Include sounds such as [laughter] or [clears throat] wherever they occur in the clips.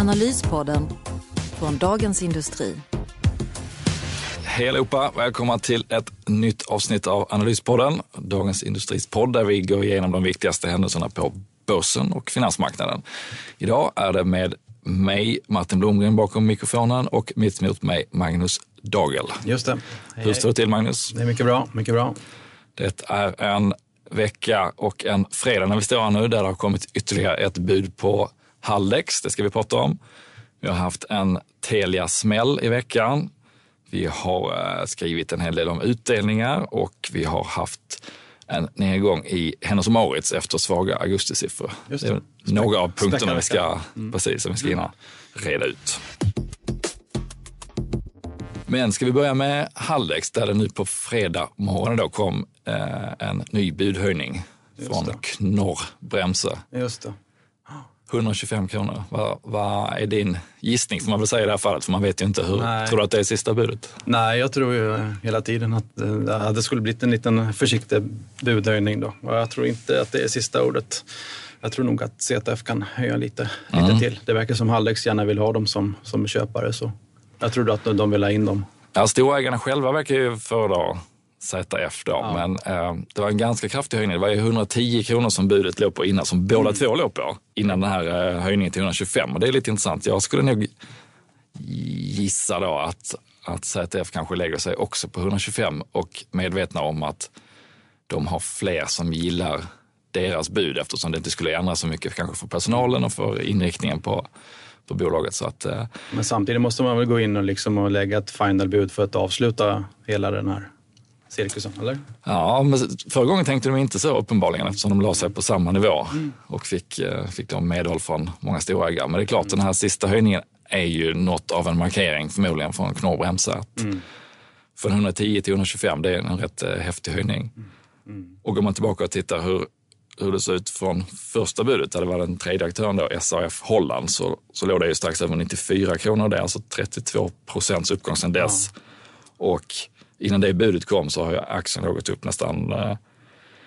Analyspodden från Dagens Industri. Hej allihopa! Välkomna till ett nytt avsnitt av Analyspodden, Dagens Industris podd där vi går igenom de viktigaste händelserna på börsen och finansmarknaden. Idag är det med mig, Martin Blomgren, bakom mikrofonen och mitt emot mig, Magnus Dagel. Just det. Hej, Hur står det till, Magnus? Det är mycket bra. Mycket bra. Det är en vecka och en fredag när vi står här nu där det har kommit ytterligare ett bud på Haldex. Det ska vi prata om. Vi har haft en Telia-smäll i veckan. Vi har eh, skrivit en hel del om utdelningar och vi har haft en nedgång i Hennes och Mauritz efter svaga augustisiffror. Det. det är några av punkterna vi ska, mm. precis, som vi ska hinna reda ut. Men ska vi börja med Haldex där det nu på fredag morgonen då kom eh, en ny budhöjning från Knorr Bremse. Just det. 125 kronor. Vad, vad, är din gissning får man väl säga i det här fallet? För man vet ju inte hur. Nej. Tror du att det är sista budet? Nej, jag tror ju hela tiden att eh, det skulle blivit en liten försiktig budhöjning då. Och jag tror inte att det är sista ordet. Jag tror nog att CTF kan höja lite, mm. lite till. Det verkar som Hallex gärna vill ha dem som, som köpare. Så jag tror att de vill ha in dem. Ja, storägarna själva verkar ju föredra ZF då. Ja. Men eh, det var en ganska kraftig höjning. Det var 110 kronor som budet låg på innan, som båda mm. två låg på. Innan den här eh, höjningen till 125. Och det är lite intressant. Jag skulle nog gissa då att, att ZF kanske lägger sig också på 125 och medvetna om att de har fler som gillar deras bud eftersom det inte skulle ändra så mycket kanske för personalen och för inriktningen på, på bolaget. Så att, eh. Men samtidigt måste man väl gå in och, liksom och lägga ett final bud för att avsluta hela den här cirkusen, eller? Ja, men förra gången tänkte de inte så uppenbarligen eftersom de la sig på samma nivå mm. och fick, eh, fick de medhåll från många storägare. Men det är klart, mm. den här sista höjningen är ju något av en markering förmodligen från Knorr. Mm. Från 110 till 125, det är en rätt eh, häftig höjning. Mm. mm. Och går man tillbaka och tittar hur, hur det såg ut från första budet, där det var den tredje aktören då, SAF Holland, så, så låg det ju strax över 94 kronor. Det är alltså 32 procents uppgång sedan dess. Ja. Och innan det budet kom så har aktien gått upp nästan, eh,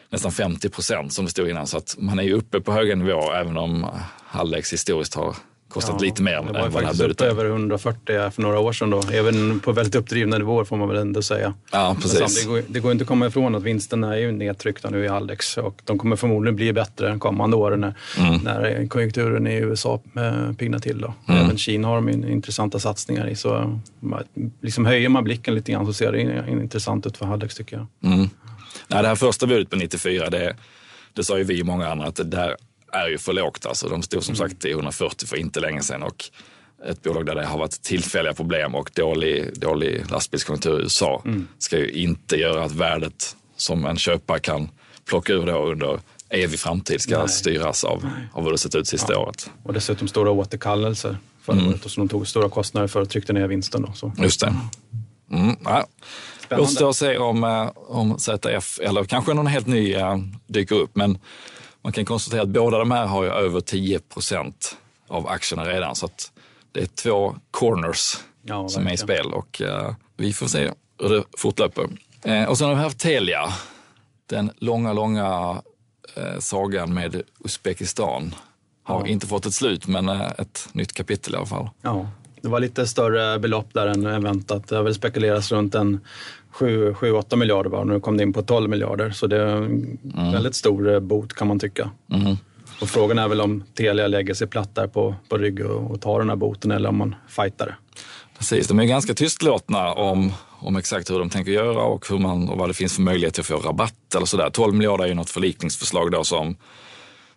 nästan 50 procent som det stod innan. Så att man är ju uppe på höga nivåer även om Hallex historiskt har kostat ja, lite mer än vad det här budet är. över 140 för några år sedan då. Även på väldigt uppdrivna nivåer får man väl ändå säga. Ja, precis. Det går, det går inte att komma ifrån att vinsterna är ju nedtryckta nu i Haldex och de kommer förmodligen bli bättre kommande åren när, mm. när konjunkturen i USA äh, piggnar till. Då. Mm. Även Kina har de intressanta satsningar i. Så liksom höjer man blicken lite grann så ser det intressant ut för Haldex tycker jag. Mm. Nej, det här första budet på 94, det, det sa ju vi och många andra att det där är ju för lågt. Alltså, de stod som sagt i 140 för inte länge sedan och ett bolag där det har varit tillfälliga problem och dålig, dålig lastbilskonjunktur i USA mm. ska ju inte göra att värdet som en köpare kan plocka ur då under evig framtid ska Nej. styras av, av hur det sett ut sista ja. året. Och dessutom stora återkallelser förra mm. året och så de tog stora kostnader för att trycka ner vinsten. Då, så. Just det. Mm, ja. Återstår att se om, eh, om ZF eller kanske någon helt ny äh, dyker upp. Men man kan konstatera att båda de här har ju över 10 procent av aktierna redan. Så att det är två corners ja, som är i spel och uh, vi får se hur det fortlöper. Uh, och sen har vi haft Telia. Den långa, långa uh, sagan med Uzbekistan har ja. inte fått ett slut, men ett nytt kapitel i alla fall. Ja, det var lite större belopp där än väntat. Det har väl spekulerats runt en 7-8 miljarder var nu kom det in på 12 miljarder. Så det är en mm. väldigt stor eh, bot kan man tycka. Mm. Och frågan är väl om Telia lägger sig platt där på, på rygg och, och tar den här boten eller om man fightar. Precis, de är ganska tystlåtna om, om exakt hur de tänker göra och, hur man, och vad det finns för möjlighet att få rabatt eller sådär. 12 miljarder är ju något förlikningsförslag då som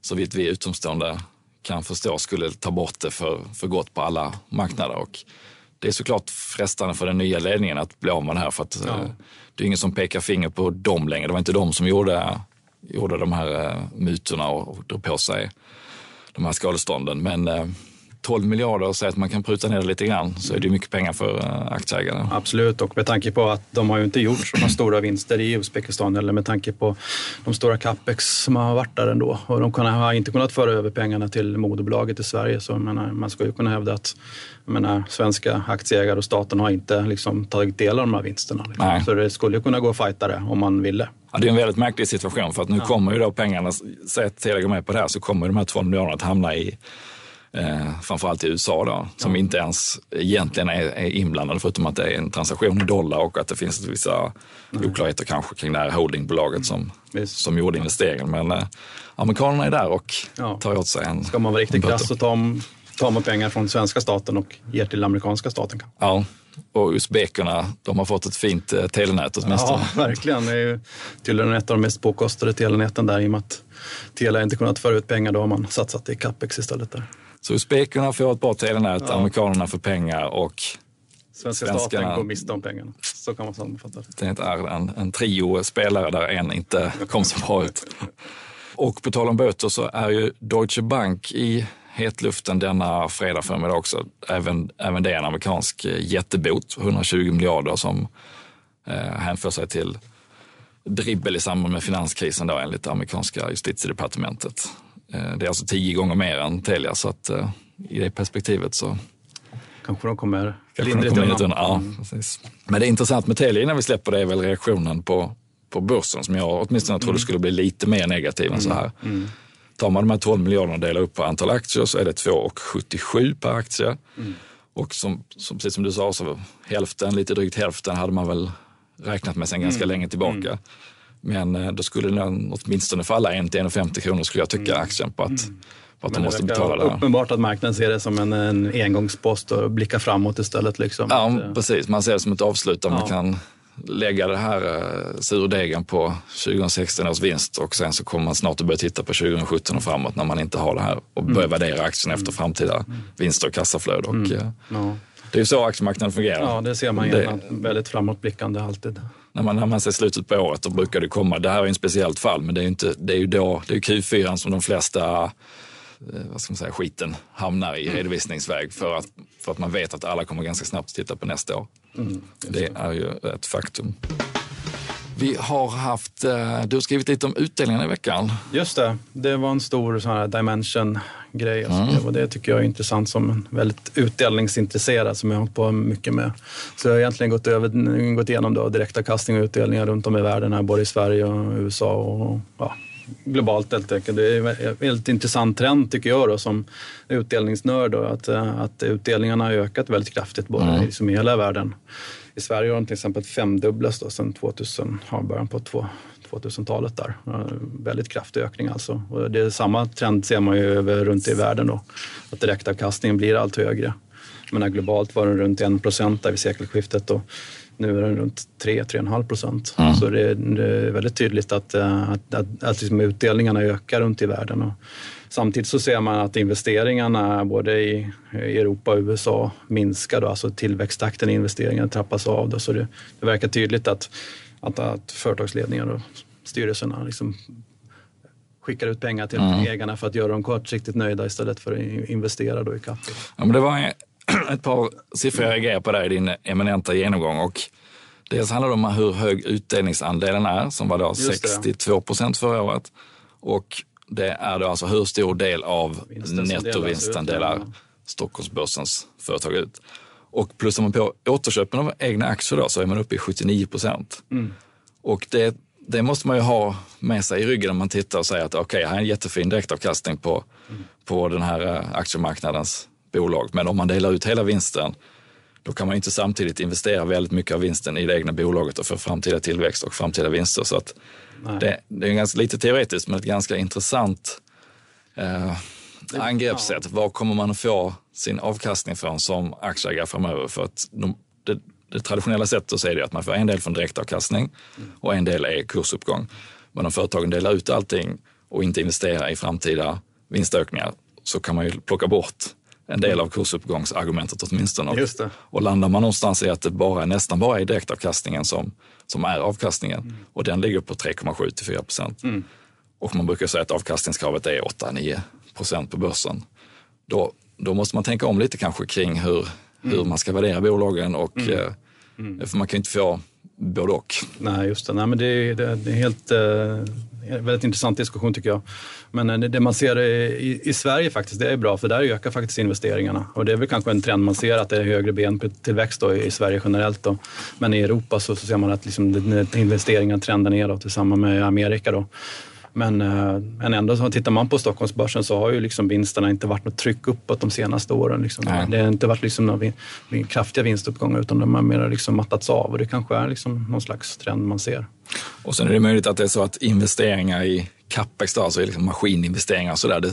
så vitt vi utomstående kan förstå skulle ta bort det för, för gott på alla marknader. Och det är såklart frestande för den nya ledningen att bli av med det här för att ja. Eh, det är ingen som pekar finger på dem längre. Det var inte de som gjorde, gjorde de här uh, mutorna och, och drog på sig de här skadestånden. Men uh, 12 miljarder och säger att man kan pruta ner det lite grann så är det mycket pengar för eh, aktieägarna. Absolut, och med tanke på att de har ju inte gjort sådana stora vinster i Uzbekistan eller med tanke på de stora capex som har varit där ändå. Och de har inte kunnat föra över pengarna till moderbolaget i Sverige. Så menar, man ska ju kunna hävda att menar, svenska aktieägare och staten har inte liksom, tagit del av de här vinsterna. Liksom. Så det skulle kunna gå att fighta det om man ville. Ja, det är en väldigt märklig situation för att nu ja. kommer ju då pengarna, säg att Telia går med på det här, så kommer de här 12 miljarderna att hamna i eh, framförallt i USA då, som ja. inte ens egentligen är, är inblandade förutom att det är en transaktion i dollar och att det finns vissa Nej. oklarheter kanske kring det här holdingbolaget som, som gjorde investeringen. Men eh, amerikanerna är där och ja. tar åt sig en Ska man vara riktigt krass så tar, tar man pengar från svenska staten och ger till amerikanska staten. Ja, och uzbekerna, de har fått ett fint eh, telenät åtminstone. Ja, [laughs] verkligen. Det är ju tydligen ett av de mest påkostade telenäten där i och med att Telia inte kunnat föra ut pengar. Då har man satsat i capex istället. där. Så uzbekerna får ett bra telenät, ja. amerikanerna får pengar och Svenska svenskarna, staten går miste om pengarna. Så kan man sammanfatta det. Det är en, en trio spelare där en inte kom så bra ut. Och på tal om böter så är ju Deutsche Bank i hetluften denna fredag förmiddag också. Även, även det är en amerikansk eh, jättebot, 120 miljarder som eh, hänför sig till dribbel i samband med finanskrisen då, enligt det amerikanska justitiedepartementet. Eh, det är alltså tio gånger mer än Telia så att eh, i det perspektivet så Kanske de kommer lindrigt undan. Ja, mm. precis. Men det är intressant med Telia innan vi släpper det är väl reaktionen på, på börsen som jag åtminstone trodde mm. skulle bli lite mer negativ än så här. Mm. mm. Tar man de här 12 miljarderna och delar upp på antal aktier så är det 2,77 per aktie. Mm. Och som, som, precis som du sa, så hälften, lite drygt hälften hade man väl räknat med sen ganska mm. länge tillbaka. Men eh, då skulle den åtminstone falla 1 till 1,50 kronor skulle jag tycka mm. aktien på att, mm. på att de måste betala det. Uppenbart att marknaden ser det som en, en engångspost och blickar framåt istället. Liksom. Ja, att, eh, precis. Man ser det som ett avslut där ja. man kan lägga det här uh, surdegen på 2016 års vinst och sen så kommer man snart att börja titta på 2017 och framåt när man inte har det här och börja mm. värdera aktien efter framtida mm. vinster och kassaflöde. Och, mm. ja. Det är ju så aktiemarknaden fungerar. Ja, det ser man gärna. Väldigt framåtblickande alltid. När man, när man ser slutet på året då brukar det komma, det här är ett speciellt fall, men det är, inte, det är ju då, det är Q4 som de flesta eh, vad ska man säga, skiten hamnar i redovisningsväg för att, för att man vet att alla kommer ganska snabbt titta på nästa år. Mm, det är ju ett faktum. Vi har haft, eh, du har skrivit lite om utdelningarna i veckan. Just det, det var en stor sån här dimension-grej. Mm. Och det tycker jag är intressant som en väldigt utdelningsintresserad som jag har hållit på mycket med. Så jag har egentligen gått, över, gått igenom då, direktavkastning och utdelningar runt om i världen, här, både i Sverige och USA och ja, globalt helt enkelt. Det är en väldigt intressant trend tycker jag då, som utdelningsnörd. Då, att, att utdelningarna har ökat väldigt kraftigt både mm. liksom i hela världen. I Sverige har de till exempel femdubblats då, sedan 2000, ja, början på 2000-talet. där. Väldigt kraftig ökning alltså. Och det är samma trend ser man ju över, runt i världen då. Att direktavkastningen blir allt högre. menar, globalt var den runt 1 procent där vid sekelskiftet. Och nu är den runt 3-3,5 procent. Mm. Så det är, det är, väldigt tydligt att, att, att, att liksom utdelningarna ökar runt i världen. Och Samtidigt så ser man att investeringarna både i Europa och USA minskar, då, alltså tillväxttakten i investeringarna trappas av. Då, så det, det verkar tydligt att, att, att företagsledningar och styrelserna liksom skickar ut pengar till mm. ägarna för att göra dem kortsiktigt nöjda istället för att investera då i kapital. Ja, men det var [clears throat] ett par siffror jag reagerade på där i din eminenta genomgång. Och dels handlar det om hur hög utdelningsandelen är, som var då 62 procent förra året. Och det är då alltså hur stor del av nettovinsten delar Stockholmsbörsens företag ut. Och plussar man på återköpen av egna aktier då, så är man uppe i 79 procent. Mm. Och det, det, måste man ju ha med sig i ryggen om man tittar och säger att okej, okay, här är en jättefin direktavkastning på, mm. på den här eh, aktiemarknadens bolag. Men om man delar ut hela vinsten, då kan man inte samtidigt investera väldigt mycket av vinsten i det egna bolaget och få framtida tillväxt och framtida vinster. Så att det, det, är ganska, lite teoretiskt, men ett ganska intressant eh, angreppssätt. Var kommer man att få sin avkastning från som aktieägare framöver? För att de, det, det, traditionella sättet att se det är att man får en del från direktavkastning och en del är kursuppgång. Men om företagen delar ut allting och inte investerar i framtida vinstökningar så kan man ju plocka bort en del av kursuppgångsargumentet åtminstone. Just det. Och landar man någonstans i att det bara, nästan bara är direktavkastningen som, som är avkastningen mm. och den ligger på 3,7 till 4 procent. Mm. Och man brukar säga att avkastningskravet är 8-9 procent på börsen. Då, då måste man tänka om lite kanske kring hur, hur man ska värdera bolagen och eh, för man kan ju inte få både och. Nej, just det. Nej, men det, är, det, är helt, eh, en väldigt intressant diskussion tycker jag. Men eh, det, man ser i, i Sverige faktiskt, det är bra för där ökar faktiskt investeringarna. Och det är väl kanske en trend man ser att det är högre BNP-tillväxt då i Sverige generellt. Då. Men i Europa så, så ser man att liksom, investeringarna trendar neråt tillsammans med Amerika. Då. Men, eh, men ändå, så tittar man på Stockholmsbörsen så har ju liksom vinsterna inte varit något tryck uppåt de senaste åren. Liksom. Det har inte varit liksom några vin, kraftiga vinstuppgångar utan de har mer liksom mattats av och det kanske är liksom någon slags trend man ser. Och sen är det möjligt att det är så att investeringar i capex, då, alltså liksom maskininvesteringar och sådär, det,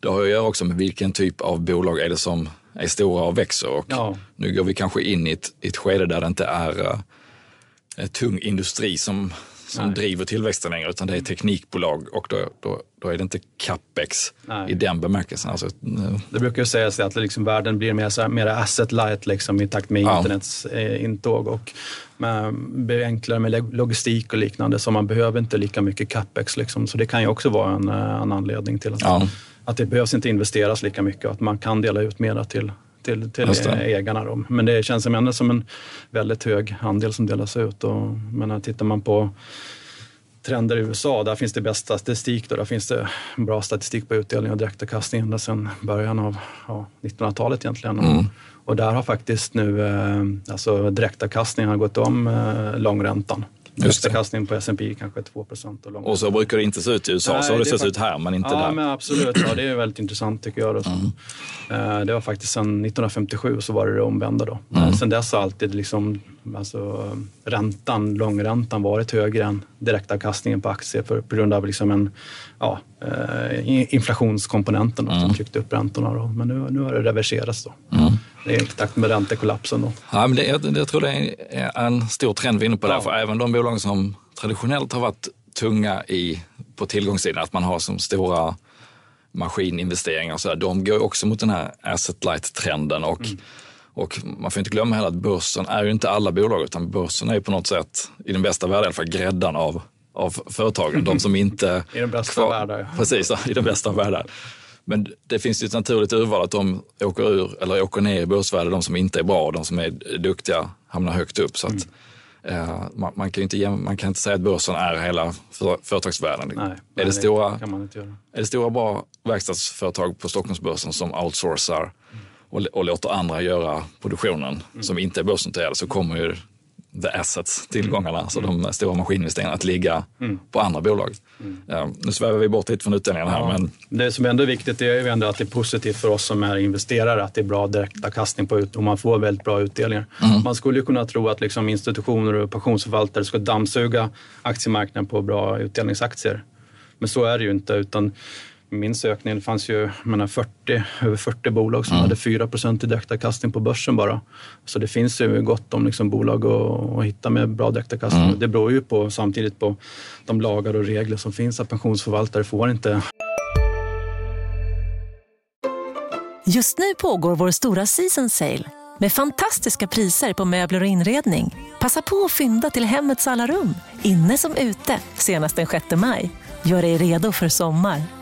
det har ju att göra också med vilken typ av bolag är det som är stora och växer. Och Ja. Nu går vi kanske in i ett, ett skede där det inte är uh, tung industri som, som Nej. driver tillväxten längre, utan det är teknikbolag och då, då, då är det inte capex Nej. i den bemärkelsen. Alltså, eh, Det brukar ju sägas att liksom världen blir mer, mer asset light liksom, i takt med Ja. internets eh, intåg och med, blir enklare med log- logistik och liknande så man behöver inte lika mycket capex. Liksom. Så det kan ju också vara en, eh, en anledning till att, Ja. att det behövs inte investeras lika mycket och att man kan dela ut mera till till, till ägarna. Då. Men det känns som ändå som en väldigt hög andel som delas ut. Och, men tittar man på trender i USA, där finns det bäst statistik. Då. Där finns det bra statistik på utdelning och direktavkastning ända sedan början av ja, 1900-talet egentligen. Mm. Och där har faktiskt nu eh, alltså direktavkastningen gått om eh, långräntan. Direktavkastningen på S&P kanske är 2 procent. Och, Och så brukar det inte se ut i USA, Nej, så har det det sett ut här men inte ja, där. men absolut. Ja, det är väldigt intressant tycker jag. Då. Eh, Det var faktiskt sedan 1957 så var det det omvända då. Men Sen dess har alltid liksom, alltså, räntan, långräntan varit högre än direktavkastningen på aktier för, på grund av liksom en, ja, eh, inflationskomponenten då, som tryckte upp räntorna. Då. Men nu, nu har det reverserats då. Är i takt med räntekollapsen då. Ja, men det, jag, jag tror det är en stor trend vi är inne på där. Ja. För även de bolag som traditionellt har varit tunga i, på tillgångssidan, att man har som stora maskininvesteringar och så där, de går också mot den här asset light-trenden. Och, och man får inte glömma heller att börsen är ju inte alla bolag, utan börsen är ju på något sätt, i den bästa världen i alla fall, gräddan av, av företagen. De [laughs] som inte... I den bästa världar, ja. Precis, i den bästa av världar. Men det finns ju ett naturligt urval att de åker ur eller åker ner i börsvärde, de som inte är bra och de som är duktiga hamnar högt upp. Så att, eh, man, man, kan inte, man kan inte säga att börsen är hela för, företagsvärlden. Nej, är, nej, det stora, kan man inte göra. är det stora bra verkstadsföretag på Stockholmsbörsen som outsourcar och, och låter andra göra produktionen som inte är börsnoterade så kommer ju the assets, tillgångarna, alltså de stora maskininvesteringarna, att ligga på andra bolag. Eh, nu svävar vi bort lite från utdelningen här, men Det som ändå är viktigt är ju ändå att det är positivt för oss som är investerare att det är bra direktavkastning på ut och man får väldigt bra utdelningar. Man skulle ju kunna tro att liksom institutioner och pensionsförvaltare ska dammsuga aktiemarknaden på bra utdelningsaktier. Men så är det ju inte utan min sökning, det fanns ju menar, 40, över 40 bolag som hade 4 i direktavkastning på börsen bara. Så det finns ju gott om liksom bolag att, att hitta med bra direktavkastning. Det beror ju på, samtidigt på de lagar och regler som finns att pensionsförvaltare får inte Just nu pågår vår stora season sale med fantastiska priser på möbler och inredning. Passa på att fynda till hemmets alla rum, inne som ute, senast den 6 maj. Gör dig redo för sommar.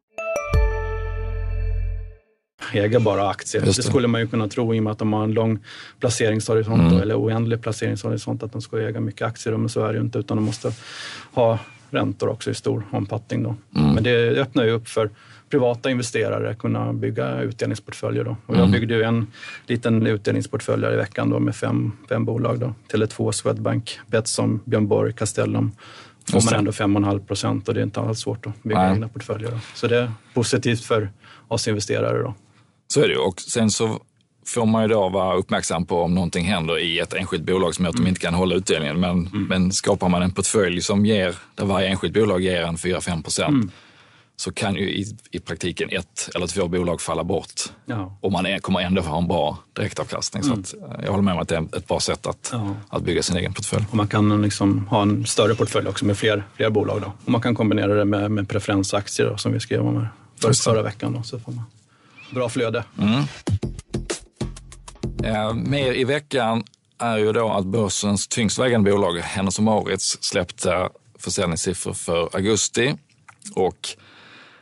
äga bara aktier. Det. det. skulle man ju kunna tro i och med att de har en lång placeringshorisont Mm. då, eller oändlig placeringshorisont att de ska äga mycket aktier. Men så är det ju inte utan de måste ha räntor också i stor omfattning. Då. Mm. Men det öppnar ju upp för privata investerare att kunna bygga utdelningsportföljer. Då. Och jag Mm. byggde ju en liten utdelningsportfölj i veckan då med fem, fem bolag. Då. Tele2, Swedbank, Betsson, Björn Borg, Castellum. Får man ändå 5,5 procent och det är inte alls svårt att bygga Nej. egna portföljer. Då. Så det är positivt för oss investerare. Då. Så är det ju. Och sen så får man ju då vara uppmärksam på om någonting händer i ett enskilt bolag som gör att de inte kan hålla utdelningen. Men, men skapar man en portfölj som ger, där varje enskilt bolag ger en 4-5 procent, så kan ju i, i praktiken ett eller två bolag falla bort. Ja. Och man är, kommer ändå ha en bra direktavkastning. Mm. Så att, eh, jag håller med om att det är ett bra sätt att, Ja. att bygga sin egen portfölj. Och man kan liksom ha en större portfölj också med fler, fler bolag. Då. Och man kan kombinera det med, med preferensaktier då, som vi skrev om här för, förra veckan. Då, så får man bra flöde. Mm. Eh, mer i veckan är ju då att börsens tyngst vägande bolag, Hennes Mauritz, släppte försäljningssiffror för augusti. Och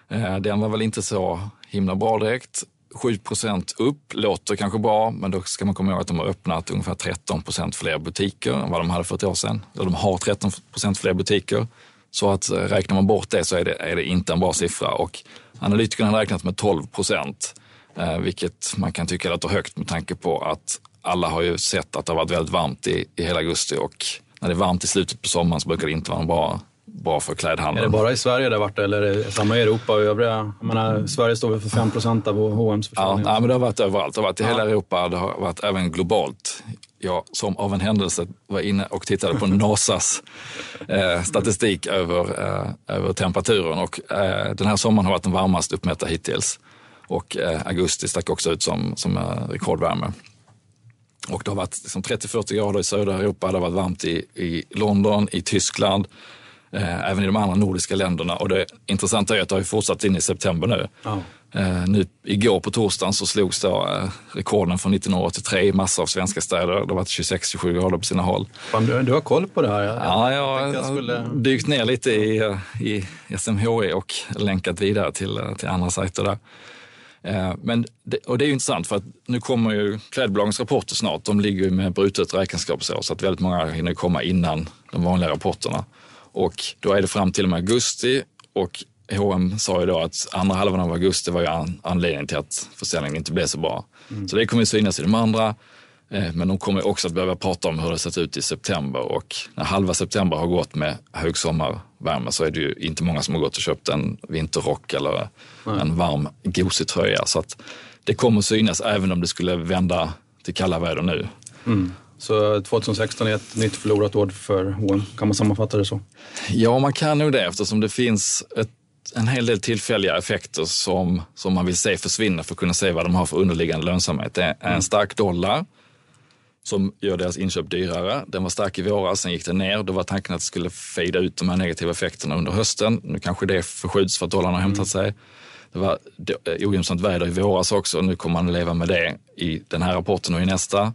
eh, den var väl inte så himla bra direkt. 7% upp låter kanske bra, men då ska man komma ihåg att de har öppnat ungefär 13% fler butiker än vad de hade för ett år sedan. Eller de har 13% fler butiker. Så att eh, räknar man bort det så är det, är det inte en bra siffra. Och analytikerna har räknat med 12 procent, eh, vilket man kan tycka låter högt med tanke på att alla har ju sett att det har varit väldigt varmt i, i hela augusti och när det är varmt i slutet på sommaren så brukar det inte vara bra, bra för Är klädhandeln. det bara i Sverige det har varit eller är det samma i Europa och övriga? Jag menar, Sverige står väl för 5 procent av H&M's Ja, försäljning. nej, men det har varit överallt. Det har varit i hela Europa, det har varit även globalt. Jag som av en händelse var inne och tittade på [laughs] NASAs eh, statistik över, eh, över temperaturen och eh, den här sommaren har varit den varmaste uppmätta hittills. Och eh, augusti stack också ut som, som eh, rekordvärme. Och det har varit liksom 30-40 grader i södra Europa, det har varit varmt i, i London, i Tyskland, eh, även i de andra nordiska länderna. Och det intressanta är att det har fortsatt in i september nu. Ja. Eh, nu, igår på torsdagen så slogs då, eh, rekorden från 1983 i massor av svenska städer. Det har varit 26-27 grader på sina håll. Fan, du, du har koll på det här. Jag, Ja, jag jag skulle... dykt ner lite i, eh, i SMHI och länkat vidare till, eh, till andra sajter där. Eh, Men det, och det är ju intressant för att nu kommer ju klädbolagens rapporter snart. De ligger ju med brutet räkenskapsår så att väldigt många hinner komma innan de vanliga rapporterna. Och då är det fram till och med augusti och H&M sa ju då att andra halvan av augusti var ju an, anledningen till att försäljningen inte blev så bra. Så det kommer ju synas i de andra. Eh, Men de kommer också att behöva prata om hur det sett ut i september och när halva september har gått med högsommarvärme så är det ju inte många som har gått och köpt en vinterrock eller en varm gosig tröja. Så att det kommer synas även om det skulle vända till kalla väder nu. Så 2016 är ett nytt förlorat år för H&M. Kan man sammanfatta det så? Ja, man kan nog det eftersom det finns ett, en hel del tillfälliga effekter som, som man vill se försvinna för att kunna se vad de har för underliggande lönsamhet. Det är en stark dollar som gör deras inköp dyrare. Den var stark i våras, sen gick den ner. Då var tanken att det skulle fejda ut de här negativa effekterna under hösten. Nu kanske det förskjuts för att dollarn har hämtat sig. Det var eh, ogynnsamt väder i våras också. Nu kommer man leva med det i den här rapporten och i nästa.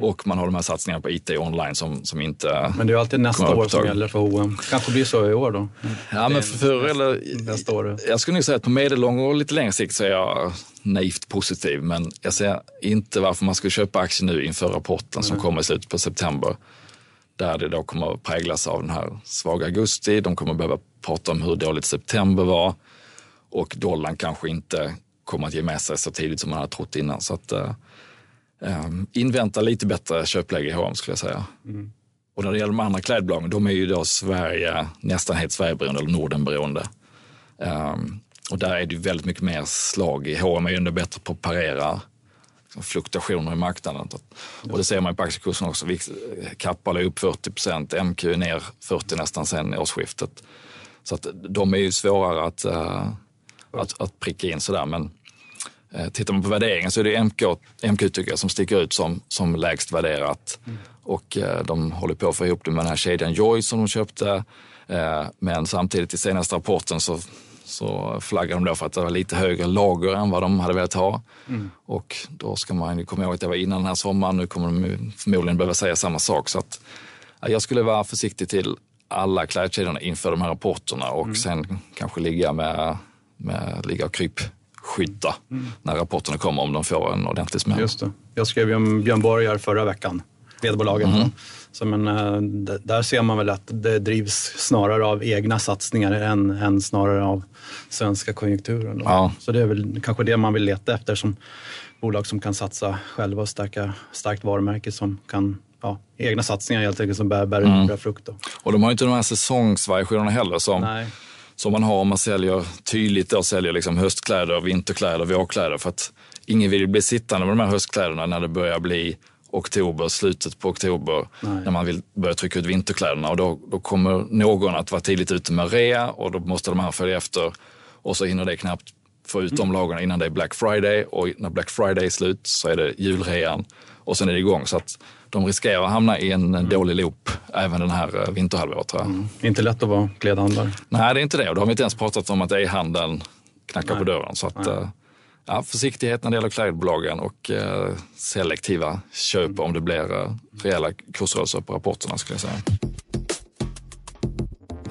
Och man har de här satsningarna på IT online som, som inte Men det är alltid nästa år som gäller för H&M. kanske blir så i år då. Ja, men för, eller, Nästa år. jag skulle nog säga att på medellång och lite längre sikt så är jag naivt positiv. Men jag ser inte varför man skulle köpa aktier nu inför rapporten som kommer i slutet på september. Där det då kommer att präglas av den här svaga augusti. De kommer att behöva prata om hur dåligt september var. Och dollarn kanske inte kommer att ge med sig så tidigt som man hade trott innan. Så att, eh, invänta lite bättre köpläge i H&M skulle jag säga. Och när det gäller de andra klädbolagen, de är ju då Sverige, nästan helt Sverigeberoende eller Nordenberoende. Um, och där är det ju väldigt mycket mer slag i. H&M är ju ändå bättre på att parera liksom, fluktuationer i marknaden. Och det ser man på aktiekursen också. Vix- Kappahl är upp 40 procent, MQ är ner 40 nästan sen årsskiftet. Så att de är ju svårare att, eh, att, att pricka in sådär. Men eh, tittar man på värderingen så är det MK, MQ tycker jag som sticker ut som, som lägst värderat. Och eh, de håller på att få ihop det med den här kedjan Joy som de köpte. Eh, men samtidigt i senaste rapporten så, så flaggar de då för att det var lite högre lager än vad de hade velat ha. Och då ska man ju komma ihåg att det var innan den här sommaren. Nu kommer de förmodligen behöva säga samma sak. Så att, ja, jag skulle vara försiktig till alla klädkedjorna inför de här rapporterna och sen kanske ligga med, med ligga och krypskytta när rapporterna kommer om de får en ordentlig smäll. Just det. Jag skrev ju om Björn Borg här förra veckan, vedbolaget. Mhm. då. Så men, eh, där ser man väl att det drivs snarare av egna satsningar än, än snarare av svenska konjunkturen. Ja. Så det är väl kanske det man vill leta efter som bolag som kan satsa själva och stärka starkt varumärke som kan Ja, egna satsningar helt enkelt som bär, bär, Mm. bär frukt. Då. Och de har ju inte de här säsongsvariationerna heller som, Nej. Som man har om man säljer tydligt då säljer liksom höstkläder, vinterkläder, vårkläder. För att ingen vill bli sittande med de här höstkläderna när det börjar bli oktober, slutet på oktober, Nej. när man vill börja trycka ut vinterkläderna. Och då, då kommer någon att vara tidigt ute med rea och då måste de här följa efter. Och så hinner det knappt få ut de lagren innan det är Black Friday och när Black Friday är slut så är det julrean och sen är det igång. Så att de riskerar att hamna i en mm. dålig loop även den här eh, vinterhalvåret tror jag. Mm. Inte lätt att vara klädhandlare. Nej, det är inte det. Och då har vi inte ens pratat om att e-handeln knackar Nej. på dörren. Så att, eh, ja, försiktighet när det gäller klädbolagen och eh, selektiva köp mm. om det blir eh, rejäla kursrörelser på rapporterna skulle jag säga.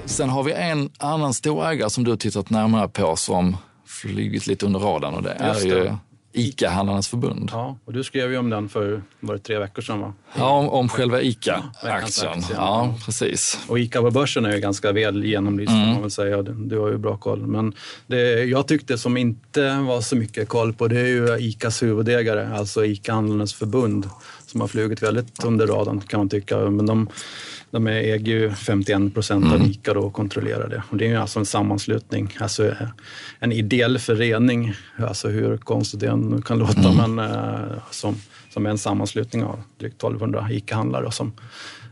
Sen har vi en annan storägare som du har tittat närmare på som flugit lite under radarn och det är ju ICA-handlarnas förbund. Ja, och du skrev ju om den för var det tre veckor sedan va? Ja, om, om själva ICA-aktien. Ja, ja, precis. Och ICA på börsen är ju ganska väl genomlyst mm. man väl säga. Du har ju bra koll. Men det jag tyckte som inte var så mycket koll på det är ju ICAs huvudägare, alltså ICA-handlarnas förbund som har flugit väldigt under radarn kan man tycka. Men de de äger ju 51 procent av mm. ICA och kontrollerar det. Och det är ju alltså en sammanslutning, alltså en ideell förening, alltså hur konstigt det än kan låta, mm. men uh, som, som är en sammanslutning av drygt 1200 ICA-handlare som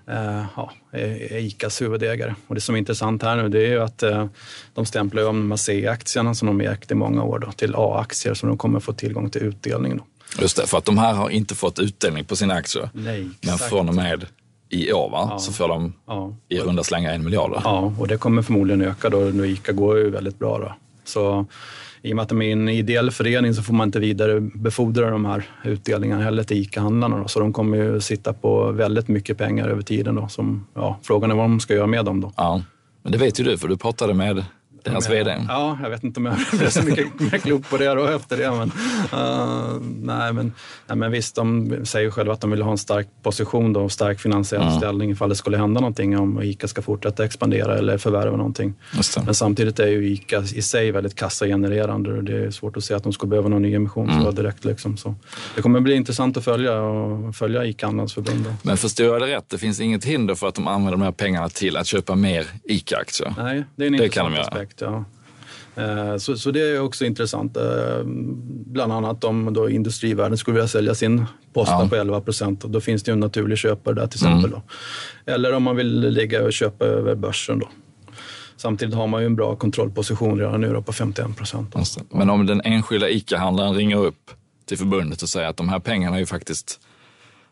uh, ja, är, ICAs huvudägare. Och det som är intressant här nu det är ju att de stämplar om de här C-aktierna som de ägt i många år då, till A-aktier som de kommer få tillgång till utdelning. Då. Just det, för att de här har inte fått utdelning på sina aktier. Nej, men från och med i år va? Ja. så får de ja. i runda slänga en miljard. Ja, och det kommer förmodligen öka då. Nu ICA går ju väldigt bra. Då. Så i och med att de är en ideell förening så får man inte vidare befordra de här utdelningarna heller till ICA-handlarna. Så de kommer ju sitta på väldigt mycket pengar över tiden. Då, som, ja, frågan är vad de ska göra med dem då. Ja, men det vet ju du för du pratade med deras VD. Ja, jag vet inte om jag [laughs] blev så mycket mer klok på det då efter det. Men, uh, nej, men, nej, men visst, de säger själva att de vill ha en stark position och stark finansiell mm. ställning ifall det skulle hända någonting om ICA ska fortsätta expandera eller förvärva någonting. Men samtidigt är ju ICA i sig väldigt kassagenererande och det är svårt att se att de skulle behöva någon ny emission mm. direkt. Liksom, så. Det kommer bli intressant att följa, och följa ICA Handelsförbundet. Men förstår jag det rätt, det finns inget hinder för att de använder de här pengarna till att köpa mer ICA-aktier? Nej, det är en det intressant aspekt ja. Eh, så, så det är också intressant. Eh, bland annat om då industrivärden skulle vilja sälja sin posta ja. på 11 procent. Då finns det ju en naturlig köpare där till exempel. Mm. Eller om man vill ligga och köpa över börsen. Då. Samtidigt har man ju en bra kontrollposition redan nu på 51 procent. Men om den enskilda ICA-handlaren ringer upp till förbundet och säger att de här pengarna är ju faktiskt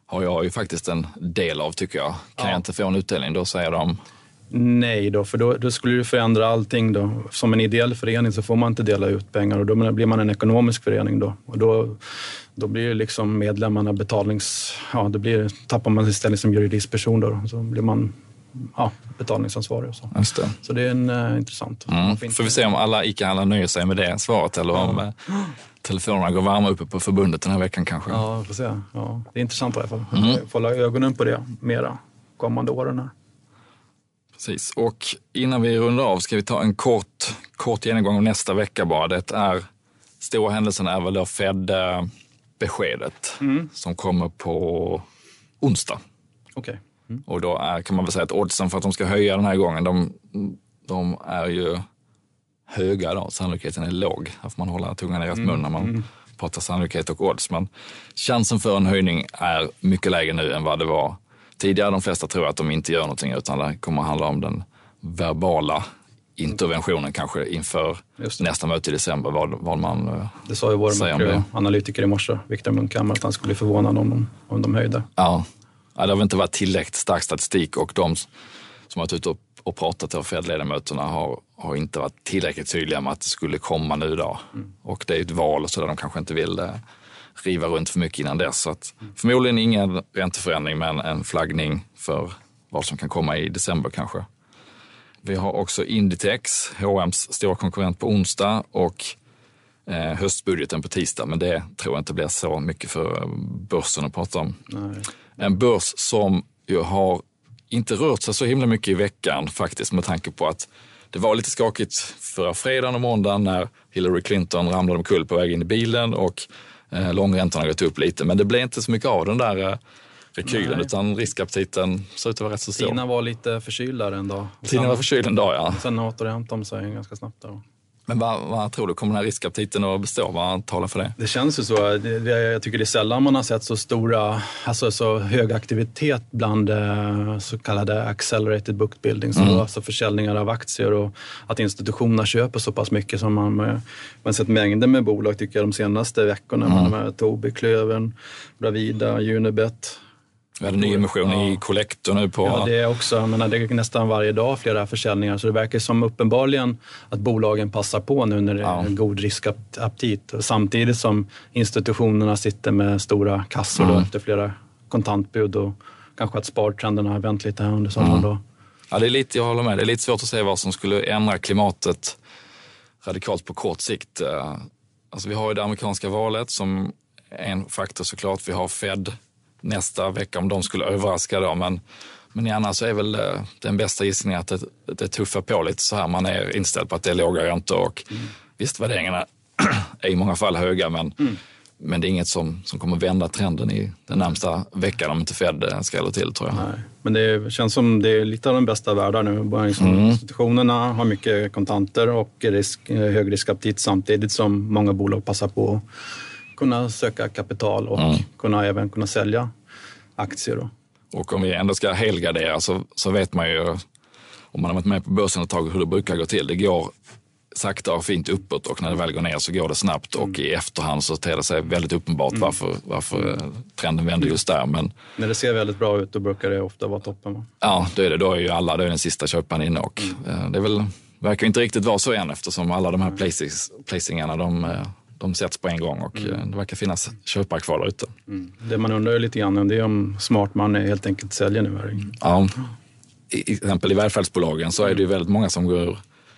har jag ju faktiskt en del av tycker jag. Kan ja. jag inte få en utdelning, då säger de Nej, då, för då, då, skulle det förändra allting. Då. Som en ideell förening så får man inte dela ut pengar och då blir man en ekonomisk förening. Då, och då, då blir liksom medlemmarna betalnings... Ja, då blir, tappar man sin ställning som juridisk person. Då, så blir man ja, betalningsansvarig. Och så. Det. så det är en, uh, intressant. Mm. Får vi se om alla ICA-handlare nöjer sig med det svaret eller om uh, telefonerna går varma uppe på förbundet den här veckan kanske. Ja, vi får se. Ja, det är intressant i alla fall. Mm. Jag får hålla ögonen på det mera kommande åren. Här. Precis, och innan vi rundar av ska vi ta en kort, kort genomgång av nästa vecka bara. Det är, stora händelsen är väl då Fed-beskedet mm. som kommer på onsdag. Okay. Mm. Och då är, kan man väl säga att oddsen för att de ska höja den här gången, de, de är ju höga då. Sannolikheten är låg. Här får man hålla tungan i rätt mm. mun när man mm. pratar sannolikhet och odds. Men chansen för en höjning är mycket lägre nu än vad det var tidigare. De flesta tror att de inte gör någonting utan det kommer att handla om den verbala interventionen kanske inför nästa möte i december, vad, vad man eh, Det sa ju vår analytiker i morse, Viktor Munkhammar, att han skulle bli förvånad om de, om de höjde. Ja. ja, det har väl inte varit tillräckligt stark statistik och de som har varit ute och, och pratat till Fed-ledamöterna har, har inte varit tillräckligt tydliga med att det skulle komma nu då. Mm. Och det är ett val så där de kanske inte vill det riva runt för mycket innan dess. Så att förmodligen ingen ränteförändring men en flaggning för vad som kan komma i december kanske. Vi har också Inditex, H&M's stora konkurrent på onsdag och eh, höstbudgeten på tisdag. Men det tror jag inte blir så mycket för börsen att prata om. Nej. En börs som ju har inte rört sig så himla mycket i veckan faktiskt med tanke på att det var lite skakigt förra fredagen och måndagen när Hillary Clinton ramlade omkull på väg in i bilen och långräntorna har gått upp lite, men det blev inte så mycket av den där eh, rekylen Nej. utan riskaptiten ser ut att vara rätt så stor. Tina var lite förkyld där en dag. Tina var förkyld en dag, ja. Sen återhämtade de sig ganska snabbt. Där. Men vad, vad, tror du, kommer den här riskaptiten att bestå? Vad talar för det? Det känns ju så. Jag tycker det är sällan man har sett så stora, alltså så hög aktivitet bland eh, så kallade accelerated book building, mm. alltså försäljningar av aktier och att institutionerna köper så pass mycket som man, man har sett mängder med bolag tycker jag de senaste veckorna. Mm. Man Tobii, Klövern, Bravida, Unibet, vi hade nyemission ja. i Collector nu på... Ja, det är också. Jag menar, det är nästan varje dag flera försäljningar. Så det verkar som uppenbarligen att bolagen passar på nu när det är en god riskaptit. Samtidigt som institutionerna sitter med stora kassor mm. efter flera kontantbud och kanske att spartrenden har vänt lite här under sommaren. Mm. Då. Ja, det är lite, jag håller med. Det är lite svårt att se vad som skulle ändra klimatet radikalt på kort sikt. Eh, alltså, vi har ju det amerikanska valet som en faktor såklart. Vi har Fed nästa vecka om de skulle överraska då. Men, men annars så är väl eh, den bästa gissningen att det, det tuffar på lite så här. Man är inställd på att det är låga räntor och mm. visst värderingarna [clears throat] är i många fall höga men, mm. men det är inget som, som kommer vända trenden i den närmsta veckan om inte Fed eh, skräller till tror jag. Nej. Men det känns som det är lite av den bästa världar nu. Liksom mm. Institutionerna har mycket kontanter och risk, eh, hög riskaptit samtidigt som många bolag passar på kunna söka kapital och mm. kunna även kunna sälja aktier. Då. Och om vi ändå ska helgardera så, så vet man ju, om man har varit med på börsen ett tag, hur det brukar gå till. Det går sakta och fint uppåt och när det väl går ner så går det snabbt och i efterhand så ter det sig väldigt uppenbart mm. varför, varför trenden vänder just där. Men, när det ser väldigt bra ut då brukar det ofta vara toppen. Va? Ja, då är, det, då är ju alla, då är den sista köparen inne och mm. Eh, det är väl, verkar inte riktigt vara så än eftersom alla de här placingarna de eh, de sätts på en gång och mm. Eh, det verkar finnas köpare kvar där ute. Mm. Det man undrar lite grann det är om smart man helt enkelt säljer nu. Här. Ja, i exempel i välfärdsbolagen så är det ju väldigt många som går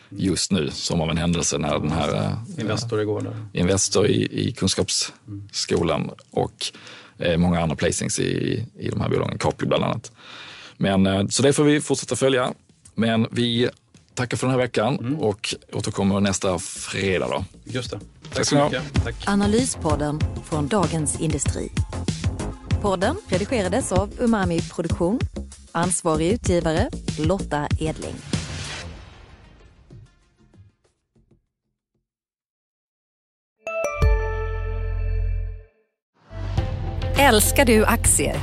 just nu som av en händelse när den här äh, Investor igår där. Investor i, i Kunskapsskolan och äh, många andra placings i, i de här bolagen, Capio bland annat. Men, så det får vi fortsätta följa. Men vi tackar för den här veckan mm. och återkommer nästa fredag. Då. Just det. Tack så mycket. Tack. Analyspodden från Dagens Industri. Podden redigerades av Umami Produktion. Ansvarig utgivare Lotta Edling. Älskar du aktier?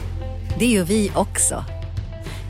Det gör vi också.